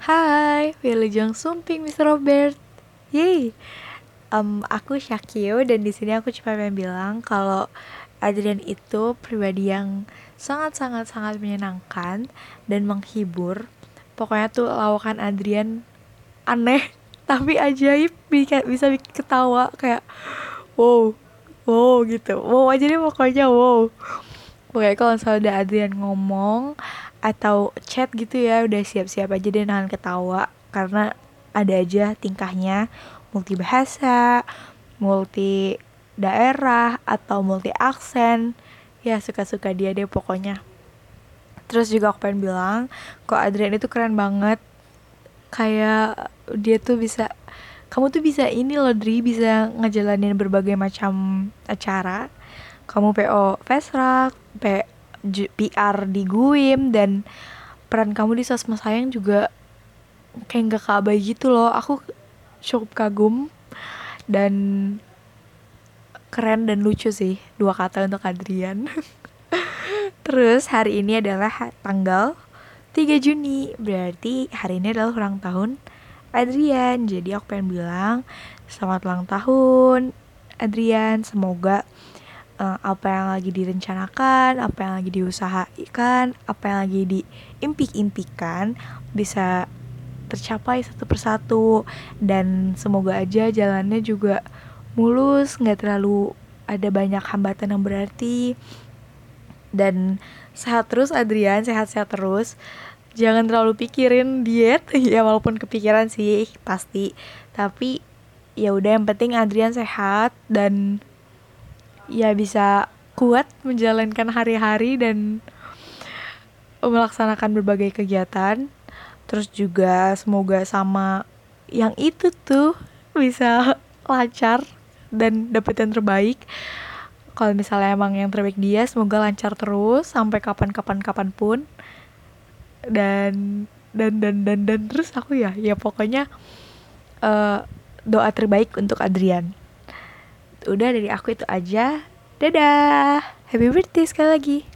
Hai, Wilujeng Sumping Mr. Robert. Yeay. Um, aku Syakio dan di sini aku cuma pengen bilang kalau Adrian itu pribadi yang sangat-sangat sangat menyenangkan dan menghibur. Pokoknya tuh lawakan Adrian aneh tapi ajaib bisa bisa ketawa kayak wow wow gitu wow aja deh pokoknya wow pokoknya kalau misalnya ada Adrian ngomong atau chat gitu ya udah siap-siap aja deh nahan ketawa. Karena ada aja tingkahnya. Multi bahasa, multi daerah atau multi aksen. Ya suka-suka dia deh pokoknya. Terus juga aku pengen bilang kok Adrian itu keren banget. Kayak dia tuh bisa kamu tuh bisa ini loh Dri bisa ngejalanin berbagai macam acara. Kamu PO Fesrak, P PR di Guim dan peran kamu di Sosma Sayang juga kayak gak kabai gitu loh. Aku cukup kagum dan keren dan lucu sih dua kata untuk Adrian. Terus hari ini adalah tanggal 3 Juni berarti hari ini adalah ulang tahun Adrian. Jadi aku pengen bilang selamat ulang tahun Adrian. Semoga uh, apa yang lagi direncanakan, apa yang lagi diusahakan, apa yang lagi diimpi-impikan bisa tercapai satu persatu. Dan semoga aja jalannya juga mulus, nggak terlalu ada banyak hambatan yang berarti. Dan sehat terus Adrian, sehat-sehat terus. Jangan terlalu pikirin diet. Ya walaupun kepikiran sih pasti, tapi ya udah yang penting Adrian sehat dan ya bisa kuat menjalankan hari-hari dan melaksanakan berbagai kegiatan. Terus juga semoga sama yang itu tuh bisa lancar dan dapet yang terbaik. Kalau misalnya emang yang terbaik dia semoga lancar terus sampai kapan-kapan kapan pun dan dan dan dan dan terus aku ya ya pokoknya uh, doa terbaik untuk Adrian udah dari aku itu aja. Dadah. Happy birthday sekali lagi